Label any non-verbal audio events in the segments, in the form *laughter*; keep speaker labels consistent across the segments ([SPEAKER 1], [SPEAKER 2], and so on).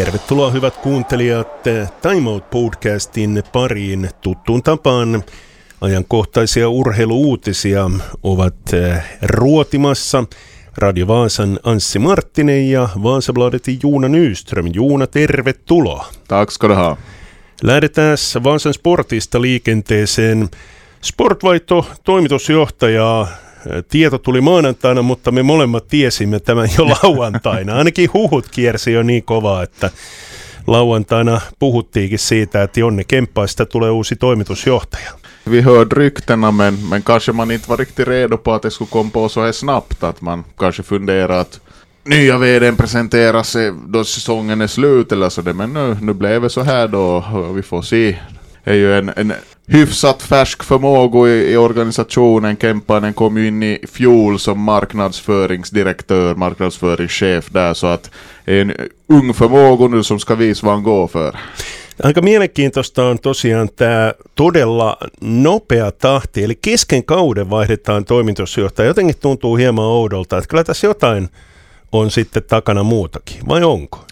[SPEAKER 1] Tervetuloa hyvät kuuntelijat Time Out podcastin pariin tuttuun tapaan. Ajankohtaisia urheiluuutisia ovat eh, ruotimassa Radio Vaasan Anssi Marttinen ja Vaasabladetin Juuna Nyström. Juuna, tervetuloa.
[SPEAKER 2] Tack ska du ha.
[SPEAKER 1] Lähdetään Vaasan sportista liikenteeseen. Sportvaihto toimitusjohtajaa Tieto tuli maanantaina, mutta me molemmat tiesimme tämän jo *laughs* lauantaina. Ainakin huhut kiersi jo niin kovaa, että lauantaina puhuttiinkin siitä, että Jonne Kemppaista tulee uusi toimitusjohtaja.
[SPEAKER 2] Vi hörde ryktena men, men kanske man inte var riktigt redo på att det skulle komma på så här snabbt. Att man kanske funderar att nya vdn presenterar sig då säsongen är slut eller så det. Men nu, nu blev det så här då och vi får se. Är ju en, en hyfsat färsk förmåga i, i organisationen. Kempanen kom ju in i fjol som marknadsföringsdirektör, marknadsföringschef där, så att en ung förmåga nu som ska visa vad han går för.
[SPEAKER 1] Aika mielenkiintoista on tosiaan tämä todella nopea tahti, eli kesken kauden vaihdetaan toimitusjohtaja. Jotenkin tuntuu hieman oudolta, että kyllä tässä jotain on sitten takana muutakin, vai onko?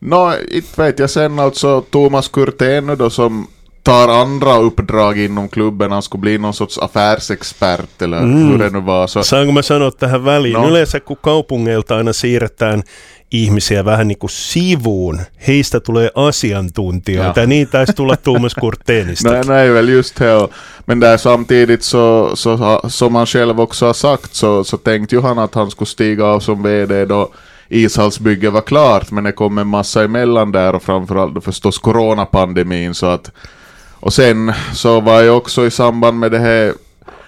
[SPEAKER 2] No, inte vet jag sen alltså Thomas Kurten då som tar andra uppdrag inom klubben, han skulle bli någon sorts affärsexpert eller mm. hur det nu var. Så...
[SPEAKER 1] Saanko mä sanoa tähän väliin? No. Yleensä kun kaupungeilta aina siirretään ihmisiä vähän niin kuin sivuun, heistä tulee asiantuntijoita, ja niin taisi tulla *laughs* Thomas Kurtenista.
[SPEAKER 2] nej, nej, väl just det. Men där samtidigt så, så, som han själv också har sagt så, så tänkte ju han att han skulle stiga av som VD då ishallsbygget var klart, men det kom en massa emellan där och framförallt förstås coronapandemin så att och sen så var jag också i samband med det här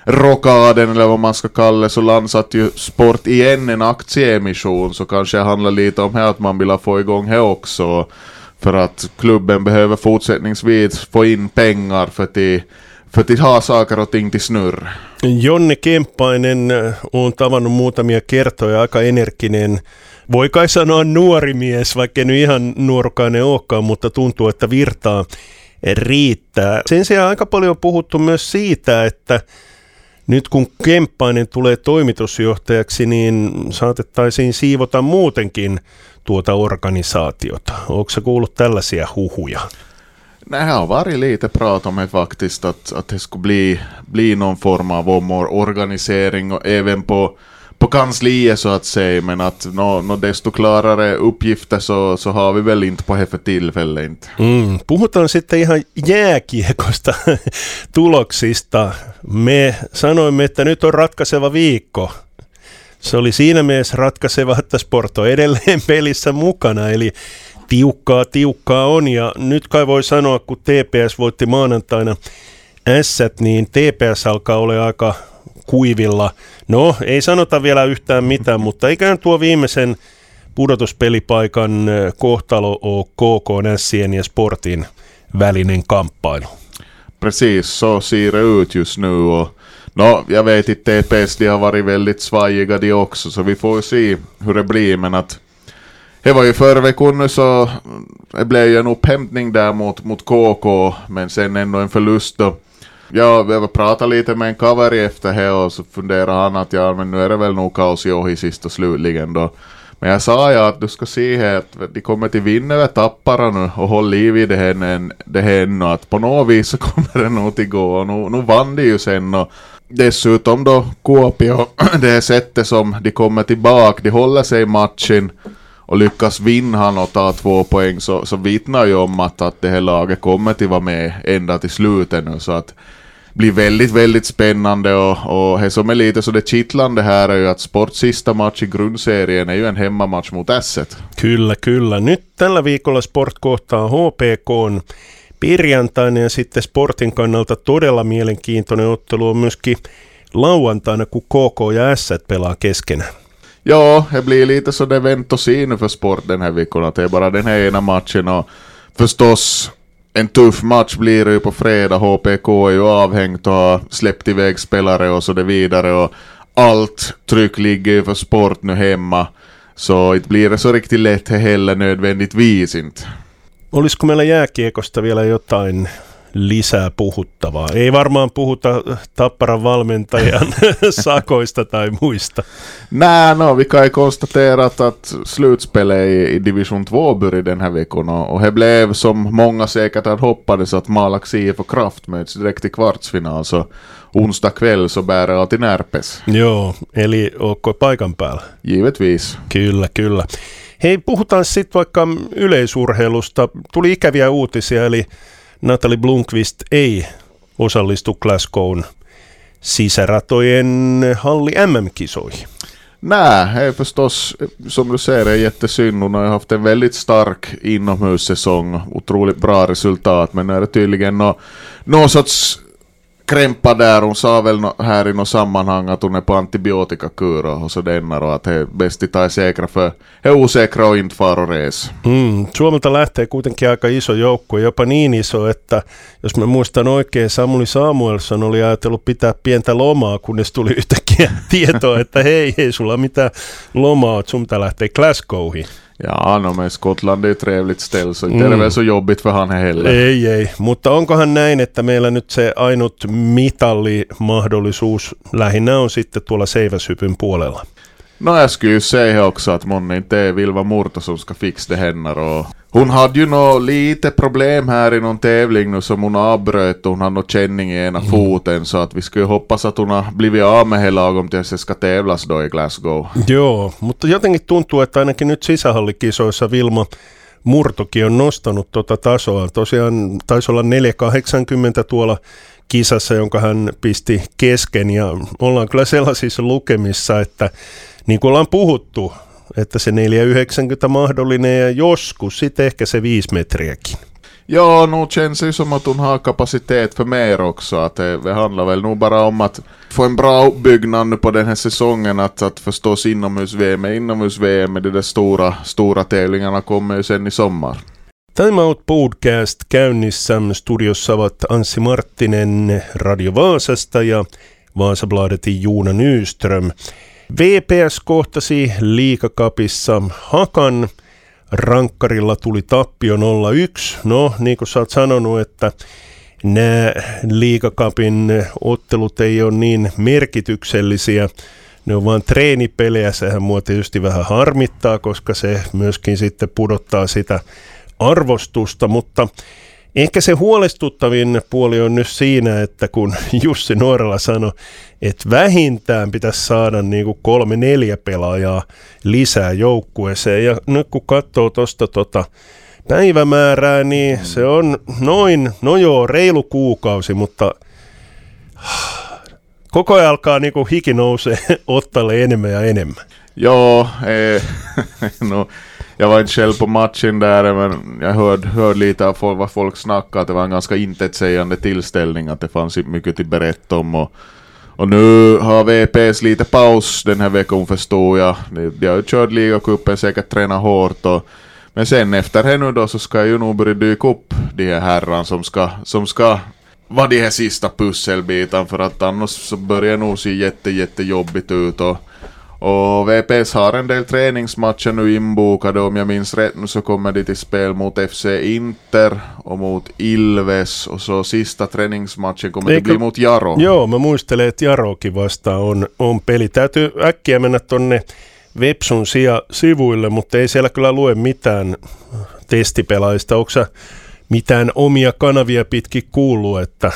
[SPEAKER 2] rockaden eller vad man ska kalla det så landsatte ju Sport igen en aktieemission. Så kanske det handlar lite om här att man vill få igång det också. För att klubben behöver fortsättningsvis få in pengar för att för att ha saker och ting till snurr.
[SPEAKER 1] Jonne Kemppainen eh, on tavannut muutamia kertoja, aika energinen. Voi kai sanoa nuori mies, vaikka nyt ihan nuorukainen olekaan, mutta tuntuu, että virtaa. Riittää. Sen sijaan aika paljon on puhuttu myös siitä, että nyt kun Kemppainen tulee toimitusjohtajaksi, niin saatettaisiin siivota muutenkin tuota organisaatiota. Onko se kuullut tällaisia huhuja?
[SPEAKER 2] Nej, här har varit lite prat om faktiskt, att, att det skulle bli, bli någon form av omorganisering och även på på kansliet så att säga, men att no, no desto klarare uppgifter så, så har vi väl inte på det för tillfället inte.
[SPEAKER 1] Mm. Puhutaan sitten ihan jääkiekosta *laughs* tuloksista. Me sanoimme, että nyt on ratkaiseva viikko. Se oli siinä mielessä ratkaiseva, että Sporto edelleen *laughs* pelissä mukana, eli tiukkaa tiukkaa on, ja nyt kai voi sanoa, kun TPS voitti maanantaina S, niin TPS alkaa olla aika kuivilla. No, ei sanota vielä yhtään mitään, mutta ikään tuo viimeisen pudotuspelipaikan kohtalo on KK, Nässien ja Sportin välinen kamppailu.
[SPEAKER 2] Precis, så ser det ut just nu och no, jag vet inte, TPS de har varit väldigt svajiga de också, så vi får se hur det blir, men att det var ju förra veckan så det blev ju en upphämtning där mot, mot KK, men sen ändå en förlust då Jag behöver prata lite med en kaveri efter det och så funderar han att ja, men nu är det väl nog kaos i ohi sist och slutligen då. Men jag sa ju att du ska se här att de kommer till vinna över Tappara nu och håll liv i det här, det här ännu. Att på något vis så *laughs* kommer det nog till gå och nu, nu vann de ju sen och dessutom då Kuopio, *clears throat* det sättet som de kommer tillbaka, de håller sig i matchen och lyckas vinna han och ta två poäng så, så vittnar ju om att, att det här laget kommer till vara med ända till slutet nu så att blir väldigt, väldigt spännande och, och det som är lite så det kittlande här är ju att Sports sista match i grundserien är ju en hemmamatch mot Asset.
[SPEAKER 1] Kyllä, kyllä. Nyt tällä viikolla Sport kohtaa HPK on perjantaina ja sitten Sportin kannalta todella mielenkiintoinen ottelu on myöskin lauantaina, kun KK ja Asset pelaa keskenään.
[SPEAKER 2] Ja, det blir lite så det vänt och se nu för sport den här veckan. Att det är bara den här ena matchen och förstås en tuff match blir det ju på fredag. HPK är ju avhängt och har släppt iväg spelare och så det vidare. Och allt tryck ligger ju för sport nu hemma. Så inte blir det så riktigt lätt heller nödvändigtvis inte.
[SPEAKER 1] Olisiko meillä jääkiekosta vielä jotain lisää puhuttavaa. Ei varmaan puhuta Tapparan valmentajan *laughs* sakoista tai muista.
[SPEAKER 2] Nej, no, vi kan ju konstatera att slutspelet i division 2 började den här veckan och, det blev som många säkert hade hoppades att Malax IF och Kraft möts direkt i kvartsfinal så onsdag kväll så bär det till Närpes.
[SPEAKER 1] Joo, eli onko paikan päällä?
[SPEAKER 2] Givetvis.
[SPEAKER 1] Kyllä, kyllä. Hei, puhutaan sitten vaikka yleisurheilusta. Tuli ikäviä uutisia, eli Natalie Blomqvist ei osallistu Glasgown sisäratojen halli MM-kisoihin.
[SPEAKER 2] Nej, förstås, som du säger, är jättesynd. Hon har haft en väldigt stark inomhussäsong, otroligt bra resultat, men nu är det tydligen någon nå sorts krämpa där. Hon sa väl no, här i något sammanhang att hon är på antibiotikakur och så denna och att är bäst att ta säkra för är osäkra och inte fara och res.
[SPEAKER 1] Mm, Suomelta lähtee kuitenkin aika iso joukko, jopa niin iso, että jos mä muistan oikein, Samuli Samuelson oli ajatellut pitää pientä lomaa, kunnes tuli yhtäkkiä *laughs* tietoa, että hei, ei sulla mitään lomaa, sun pitää lähteä Glasgowhin.
[SPEAKER 2] Ja, no, men Skottland är ett trevligt ställe så inte är det väl så jobbigt för han heller.
[SPEAKER 1] Ei, ei. Mutta onkohan näin, että meillä nyt se ainut mitallimahdollisuus lähinnä on sitten tuolla seiväshypyn puolella?
[SPEAKER 2] No jag skulle ju säga också att månne inte är Vilva Murto som ska fixa det hennar och hon hade ju nå lite problem här i någon tävling nu som hon avbröt och hon hade någon känning i ena foten så att vi skulle hoppas att hon har blivit av med hela lagom tills se ska tävlas då i Glasgow.
[SPEAKER 1] Joo, mutta jotenkin tuntuu, että ainakin nyt sisähallikisoissa Vilma Murtokin on nostanut tuota tasoa. Tosiaan taisi olla 480 tuolla kisassa, jonka hän pisti kesken ja ollaan kyllä sellaisissa lukemissa, että niin kuin ollaan puhuttu, että se 490 mahdollinen ja joskus sitten ehkä se 5 metriäkin.
[SPEAKER 2] Ja, nog känns det som att hon har kapacitet för mer också. Att det, det handlar väl nog bara om att få en bra uppbyggnad nu på den här säsongen. Att, att förstås inomhus-VM är inomhus-VM, de där stora, stora tävlingarna kommer ju sen i sommar.
[SPEAKER 1] Time Out Podcast käynnissä. Studiossa ovat Anssi Marttinen Radio Vaasasta ja Vaasabladetin Juuna Nyström. VPS kohtasi liikakapissa Hakan. Rankkarilla tuli tappio 0-1. No, niin kuin sä oot sanonut, että nämä liikakapin ottelut ei ole niin merkityksellisiä. Ne on vaan treenipelejä, sehän mua tietysti vähän harmittaa, koska se myöskin sitten pudottaa sitä arvostusta, mutta ehkä se huolestuttavin puoli on nyt siinä, että kun *laughs* Jussi Nuorella sanoi, että vähintään pitäisi saada niin kuin kolme neljä pelaajaa lisää joukkueeseen, ja nyt kun katsoo tuosta tota päivämäärää, niin se on noin, no joo, reilu kuukausi, mutta koko ajan alkaa niin kuin hiki nousee *laughs* ottalle enemmän ja enemmän.
[SPEAKER 2] Ja, eh, *laughs* no, jag var inte själv på matchen där, men jag hörde, hörde lite av folk, vad folk snackade, att det var en ganska intetsägande tillställning, att det fanns inte mycket att berätta om. Och, och nu har VPS lite paus den här veckan förstår jag. De, de har ju kört ligacupen, säkert tränat hårt. Och, men sen efter det nu då så ska ju nog börja dyka upp de här herrarna som ska, som ska vara de här sista pusselbitarna för att annars så börjar det nog se jätte, jättejobbigt ut. Och, och VPS har en del träningsmatcher nu inbokade. Om jag minns rätt nu så kommer de till spel mot FC Inter och mot Ilves. Och så sista träningsmatchen kommer det
[SPEAKER 1] Eikö-
[SPEAKER 2] bli mot Jaro.
[SPEAKER 1] Joo, mä muistelen, että Jarokin vastaan on, on peli. Täytyy äkkiä mennä tonne Vepsun sija sivuille, mutta ei siellä kyllä lue mitään testipelaajista. Onko mitään omia kanavia pitkin kuullut, että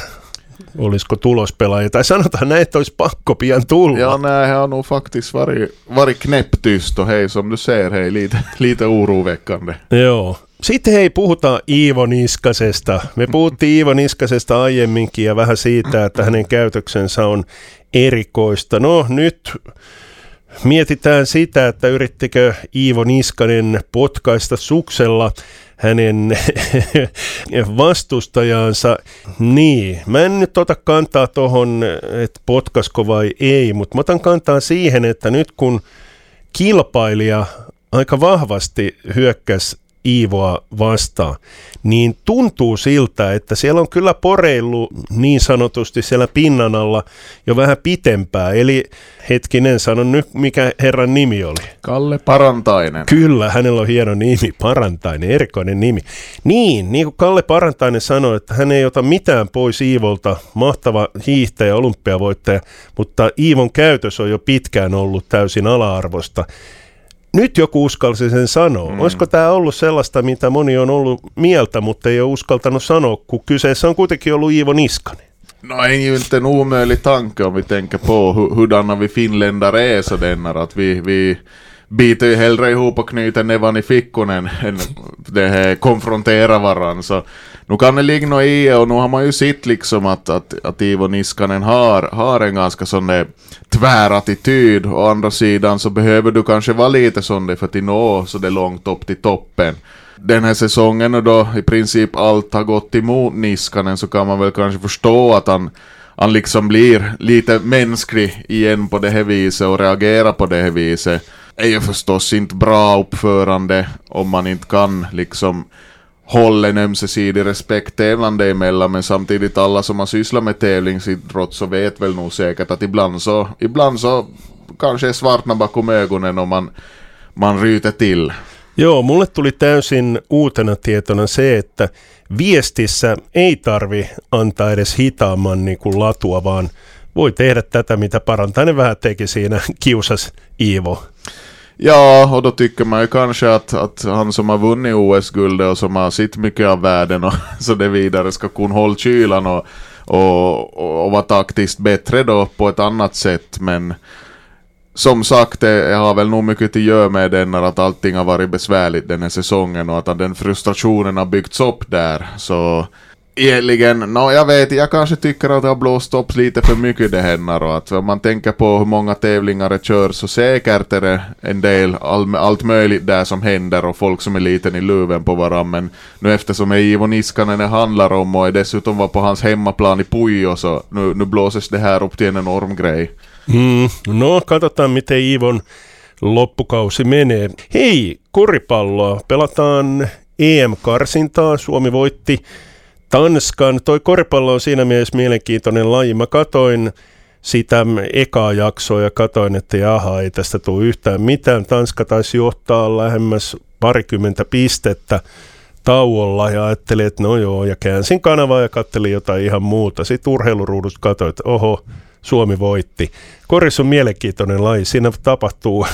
[SPEAKER 1] olisiko tulospelaajia? Tai sanotaan näin, että olisi pakko pian tulla.
[SPEAKER 2] Ja, nej, här har nog faktiskt varit, varit knäpptyst och hej, som du ser, hej, lite, lite oroväckande.
[SPEAKER 1] Joo. Sitten hei, puhutaan Iivo Niskasesta. Me puhuttiin Iivo Niskasesta aiemminkin ja vähän siitä, että hänen käytöksensä on erikoista. No nyt mietitään sitä, että yrittikö Iivo Niskanen potkaista suksella hänen *laughs* vastustajansa. Niin, mä en nyt ota kantaa tohon, että potkasko vai ei, mutta mä otan kantaa siihen, että nyt kun kilpailija aika vahvasti hyökkäsi Iivoa vastaan, niin tuntuu siltä, että siellä on kyllä poreillut niin sanotusti siellä pinnan alla jo vähän pitempää. Eli hetkinen, sanon nyt mikä herran nimi oli.
[SPEAKER 2] Kalle Parantainen.
[SPEAKER 1] Kyllä, hänellä on hieno nimi, Parantainen, erikoinen nimi. Niin, niin kuin Kalle Parantainen sanoi, että hän ei ota mitään pois Iivolta, mahtava hiihtäjä, olympiavoittaja, mutta Iivon käytös on jo pitkään ollut täysin ala-arvosta nyt joku uskalsi sen sanoa. Mm. Olisiko tämä ollut sellaista, mitä moni on ollut mieltä, mutta ei ole uskaltanut sanoa, kun kyseessä on kuitenkin ollut Iivo Niskanen?
[SPEAKER 2] No är ju inte en omöjlig tanke om vi tänker på hurdana vi finländare är sådana att vi, vi biter ju hellre ihop och knyter nävan i fickorna än det *laughs* här konfrontera varandra. Så nu kan det ligga något i och nu har man ju sett liksom att, att, att Ivo Niskanen har, har en ganska sån där tvärattityd. Å andra sidan så behöver du kanske vara lite sån där för att nå så det långt upp till toppen. Den här säsongen och då i princip allt har gått emot Niskanen så kan man väl kanske förstå att han han liksom blir lite mänsklig igen på det här viset och reagerar på det här viset är ju förstås inte bra uppförande om man inte kan liksom hålla en ömsesidig respekt tävlande emellan men samtidigt alla som har sysslat med tävlingsidrott så vet väl nog säkert att ibland så, ibland så kanske är svartna bakom ögonen om man, man ryter till.
[SPEAKER 1] Joo, mulle tuli täysin uutena tietona se, että viestissä ei tarvi antaa edes hitaamman niin kuin latua, vaan voi tehdä tätä, mitä parantainen vähän teki siinä *laughs* kiusas Iivo.
[SPEAKER 2] Ja, och då tycker man ju kanske att, att han som har vunnit OS-guldet och som har sitt mycket av världen och *laughs* så det vidare ska kunna hålla kylan och, och, och, och vara taktiskt bättre då på ett annat sätt. Men som sagt, det har väl nog mycket att göra med den att allting har varit besvärligt den här säsongen och att den frustrationen har byggts upp där. Så egentligen, no, jag vet, jag kanske tycker att det har blåst upp lite för mycket det här och att om man tänker på hur många tävlingar det körs så säkert är det en del all, allt möjligt där som händer och folk som är liten i luven på varandra men nu eftersom det är Ivo Niskanen det handlar om och dessutom var på hans hemmaplan i Pujo så nu, nu blåses det här upp till en enorm grej.
[SPEAKER 1] Mm, no, katsotaan miten Ivon loppukausi menee. Hei, koripalloa. Pelataan EM-karsintaa. Suomi voitti Tanskan. Toi koripallo on siinä mielessä mielenkiintoinen laji. Mä katoin sitä ekaa jaksoa ja katoin, että jaha, ei tästä tule yhtään mitään. Tanska taisi johtaa lähemmäs parikymmentä pistettä tauolla ja ajattelin, että no joo, ja käänsin kanavaa ja kattelin jotain ihan muuta. Sitten urheiluruudusta katsoin, että oho, Suomi voitti. Koris on mielenkiintoinen laji, siinä tapahtuu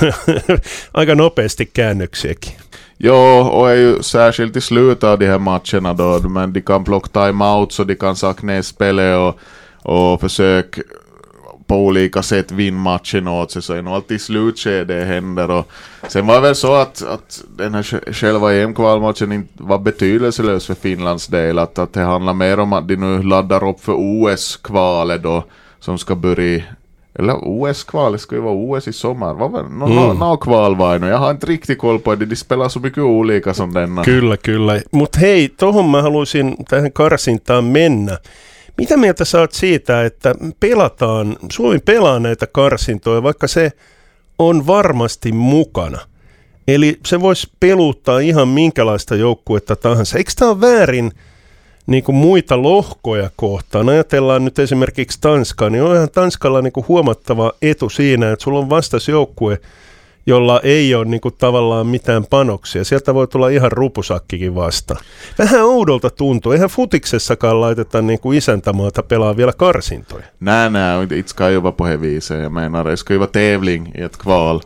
[SPEAKER 1] *laughs* aika nopeasti käännöksiäkin.
[SPEAKER 2] Jo, och är ju särskilt i slutet av de här matcherna då, men de kan plocka time-out så de kan sakna ner spelet och, och försöka på olika sätt vinna matchen åt sig, så är nog alltid i slutskedet det händer. Och sen var det väl så att, att den här själva EM-kvalmatchen inte var betydelselös för Finlands del, att, att det handlar mer om att de nu laddar upp för OS-kvalet då, som ska börja eller OS-kval, det ska ju vara OS i sommar. Vad var? No, mm. no, kval var Jag har inte riktigt koll på det. De spelar så mycket olika som denna.
[SPEAKER 1] Kyllä, kyllä. Mutta hei, tohon mä haluaisin tähän karsintaan mennä. Mitä mieltä sä oot siitä, että pelataan, Suomi pelaa näitä karsintoja, vaikka se on varmasti mukana? Eli se voisi peluttaa ihan minkälaista joukkuetta tahansa. Eikö tämä ole väärin niin kuin muita lohkoja kohtaan. Ajatellaan nyt esimerkiksi Tanskaa, niin onhan Tanskalla niin kuin huomattava etu siinä, että sulla on vastasjoukkue, jolla ei ole niin kuin tavallaan mitään panoksia. Sieltä voi tulla ihan rupusakkikin vasta. Vähän oudolta tuntuu. Eihän futiksessakaan laiteta niin kuin isäntämaata pelaa vielä karsintoja.
[SPEAKER 2] Nej, nej, inte ska vara på det viset. Jag tävling kval.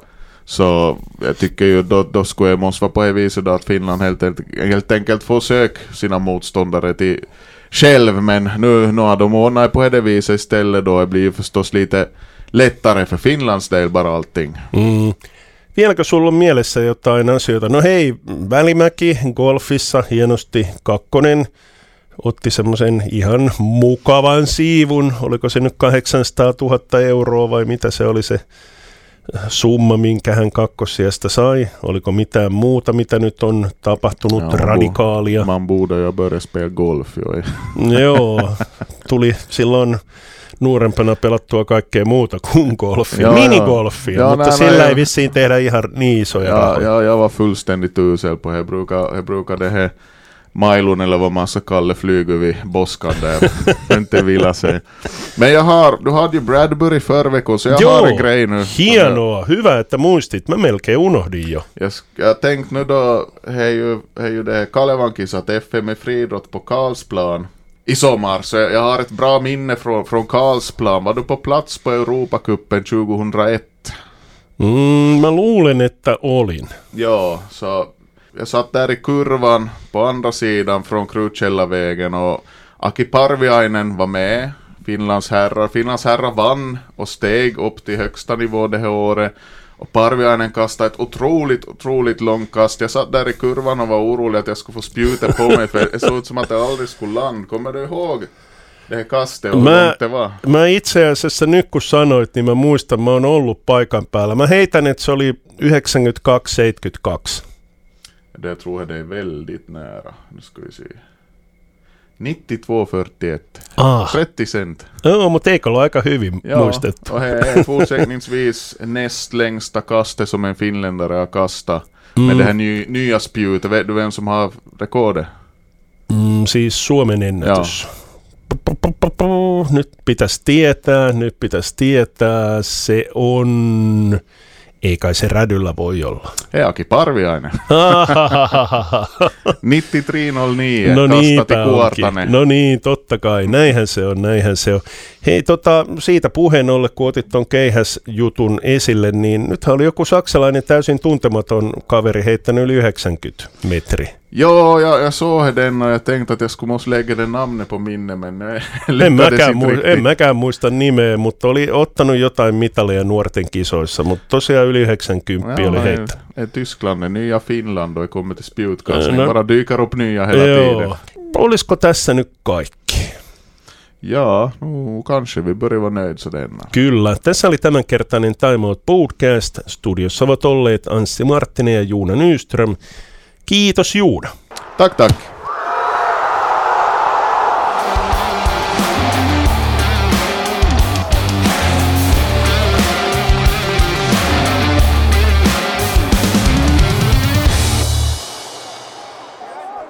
[SPEAKER 2] Så jag tycker ju då, då skulle det måste vara på det viset då att Finland helt, helt enkelt får söka sina motståndare till själv. Men nu, nu har de ordnat på det viset istället då. Det blir ju förstås lite lättare för Finlands del bara allting.
[SPEAKER 1] Mm. Vieläkö sulla on mielessä jotain asioita? No hei, Välimäki golfissa hienosti kakkonen otti semmoisen ihan mukavan siivun. Oliko se nyt 800 000 euroa vai mitä se oli se summa, minkä hän kakkosijasta sai? Oliko mitään muuta, mitä nyt on tapahtunut ja, radikaalia?
[SPEAKER 2] Man borde ju börja spela golf. Jo.
[SPEAKER 1] Joo, tuli silloin nuorempana pelattua kaikkea muuta kuin golfia,
[SPEAKER 2] Joo,
[SPEAKER 1] minigolfia,
[SPEAKER 2] joo.
[SPEAKER 1] Mutta
[SPEAKER 2] nej,
[SPEAKER 1] sillä
[SPEAKER 2] nej.
[SPEAKER 1] ei vissiin tehdä ihan niin isoja
[SPEAKER 2] Ja,
[SPEAKER 1] rahoja.
[SPEAKER 2] ja, jag var fullständigt usel på det. Brukar, jag brukade he Mailun eller vad man ska kalla flyger vid boskan där. *laughs* inte vila sig. Men jag har, du hade ju Bradbury förra veckan så jag har en grej nu.
[SPEAKER 1] hienoa, hyvä, että muistit. Mä melkein unohdin jo.
[SPEAKER 2] Jag, jag tänkte nu då, är ju, det är ju det Kalevankisat FM är friidrott på Karlsplan i sommar, så jag har ett bra minne från, från Karlsplan. Var du på plats på Europacupen 2001?
[SPEAKER 1] Mm, mä luulen, että olin.
[SPEAKER 2] Ja, så jag satt där i kurvan på andra sidan från Krutkällavägen och Aki Parviainen var med, Finlands herrar. Finlands herrar vann och steg upp till högsta nivå det här året. Och Parviainen kastade ett otroligt, otroligt långt kast. Jag satt där i kurvan och var orolig att jag skulle få spjuta på mig för det såg ut som att det aldrig skulle landa. Kommer du ihåg det här kastet hur
[SPEAKER 1] Mä, mä itse asiassa nyt kun sanoit, niin mä muistan, mä oon ollut paikan päällä. Mä heitän, että se oli 92-72.
[SPEAKER 2] Det tror jag det är väldigt nära. Nu ska vi se. 92,41.
[SPEAKER 1] Ah,
[SPEAKER 2] 30 cent.
[SPEAKER 1] joo, mutta eikö ole aika hyvin
[SPEAKER 2] Ja,
[SPEAKER 1] muistettu?
[SPEAKER 2] och här är fortsättningsvis näst längsta kastet som en finländare har kastat.
[SPEAKER 1] Mm.
[SPEAKER 2] Med det här ny, nya spjutet. Vet du vem som har rekordet?
[SPEAKER 1] Mm, siis Suomen ennätys. Nyt pitäisi tietää, nyt pitäisi tietää. Se on... Ei kai se rädyllä voi olla.
[SPEAKER 2] Eaki Parviainen. *laughs* 9309.
[SPEAKER 1] No
[SPEAKER 2] kastati
[SPEAKER 1] niinpä onkin.
[SPEAKER 2] Kuortanen.
[SPEAKER 1] No niin, totta kai. Näinhän se on, näinhän se on. Hei, tota, siitä puheen ollen, kun otit ton keihäsjutun esille, niin nythän oli joku saksalainen täysin tuntematon kaveri heittänyt yli 90 metri.
[SPEAKER 2] Ja, jag, jag såg den och jag tänkte att jag skulle måste lägga det namnet på minne men
[SPEAKER 1] En mäkään, mu- en mäkään muista nimeä, mutta oli ottanut jotain mitaleja nuorten kisoissa, mutta tosiaan yli 90
[SPEAKER 2] Ja,
[SPEAKER 1] oli heittänyt.
[SPEAKER 2] Tyskland nya Finland och kommer till spjutkastning.
[SPEAKER 1] No.
[SPEAKER 2] Bara dyker upp nya hela tiden.
[SPEAKER 1] Joo. Olisiko tässä nyt kaikki?
[SPEAKER 2] Ja, no, kanske vi börjar vara nöjd sådär.
[SPEAKER 1] Kyllä. Tässä oli tämänkertainen Time Out Podcast. Studiossa ovat olleet Anssi Marttinen ja Juuna Nyström. Kiitos Juuna.
[SPEAKER 2] Tack, tack.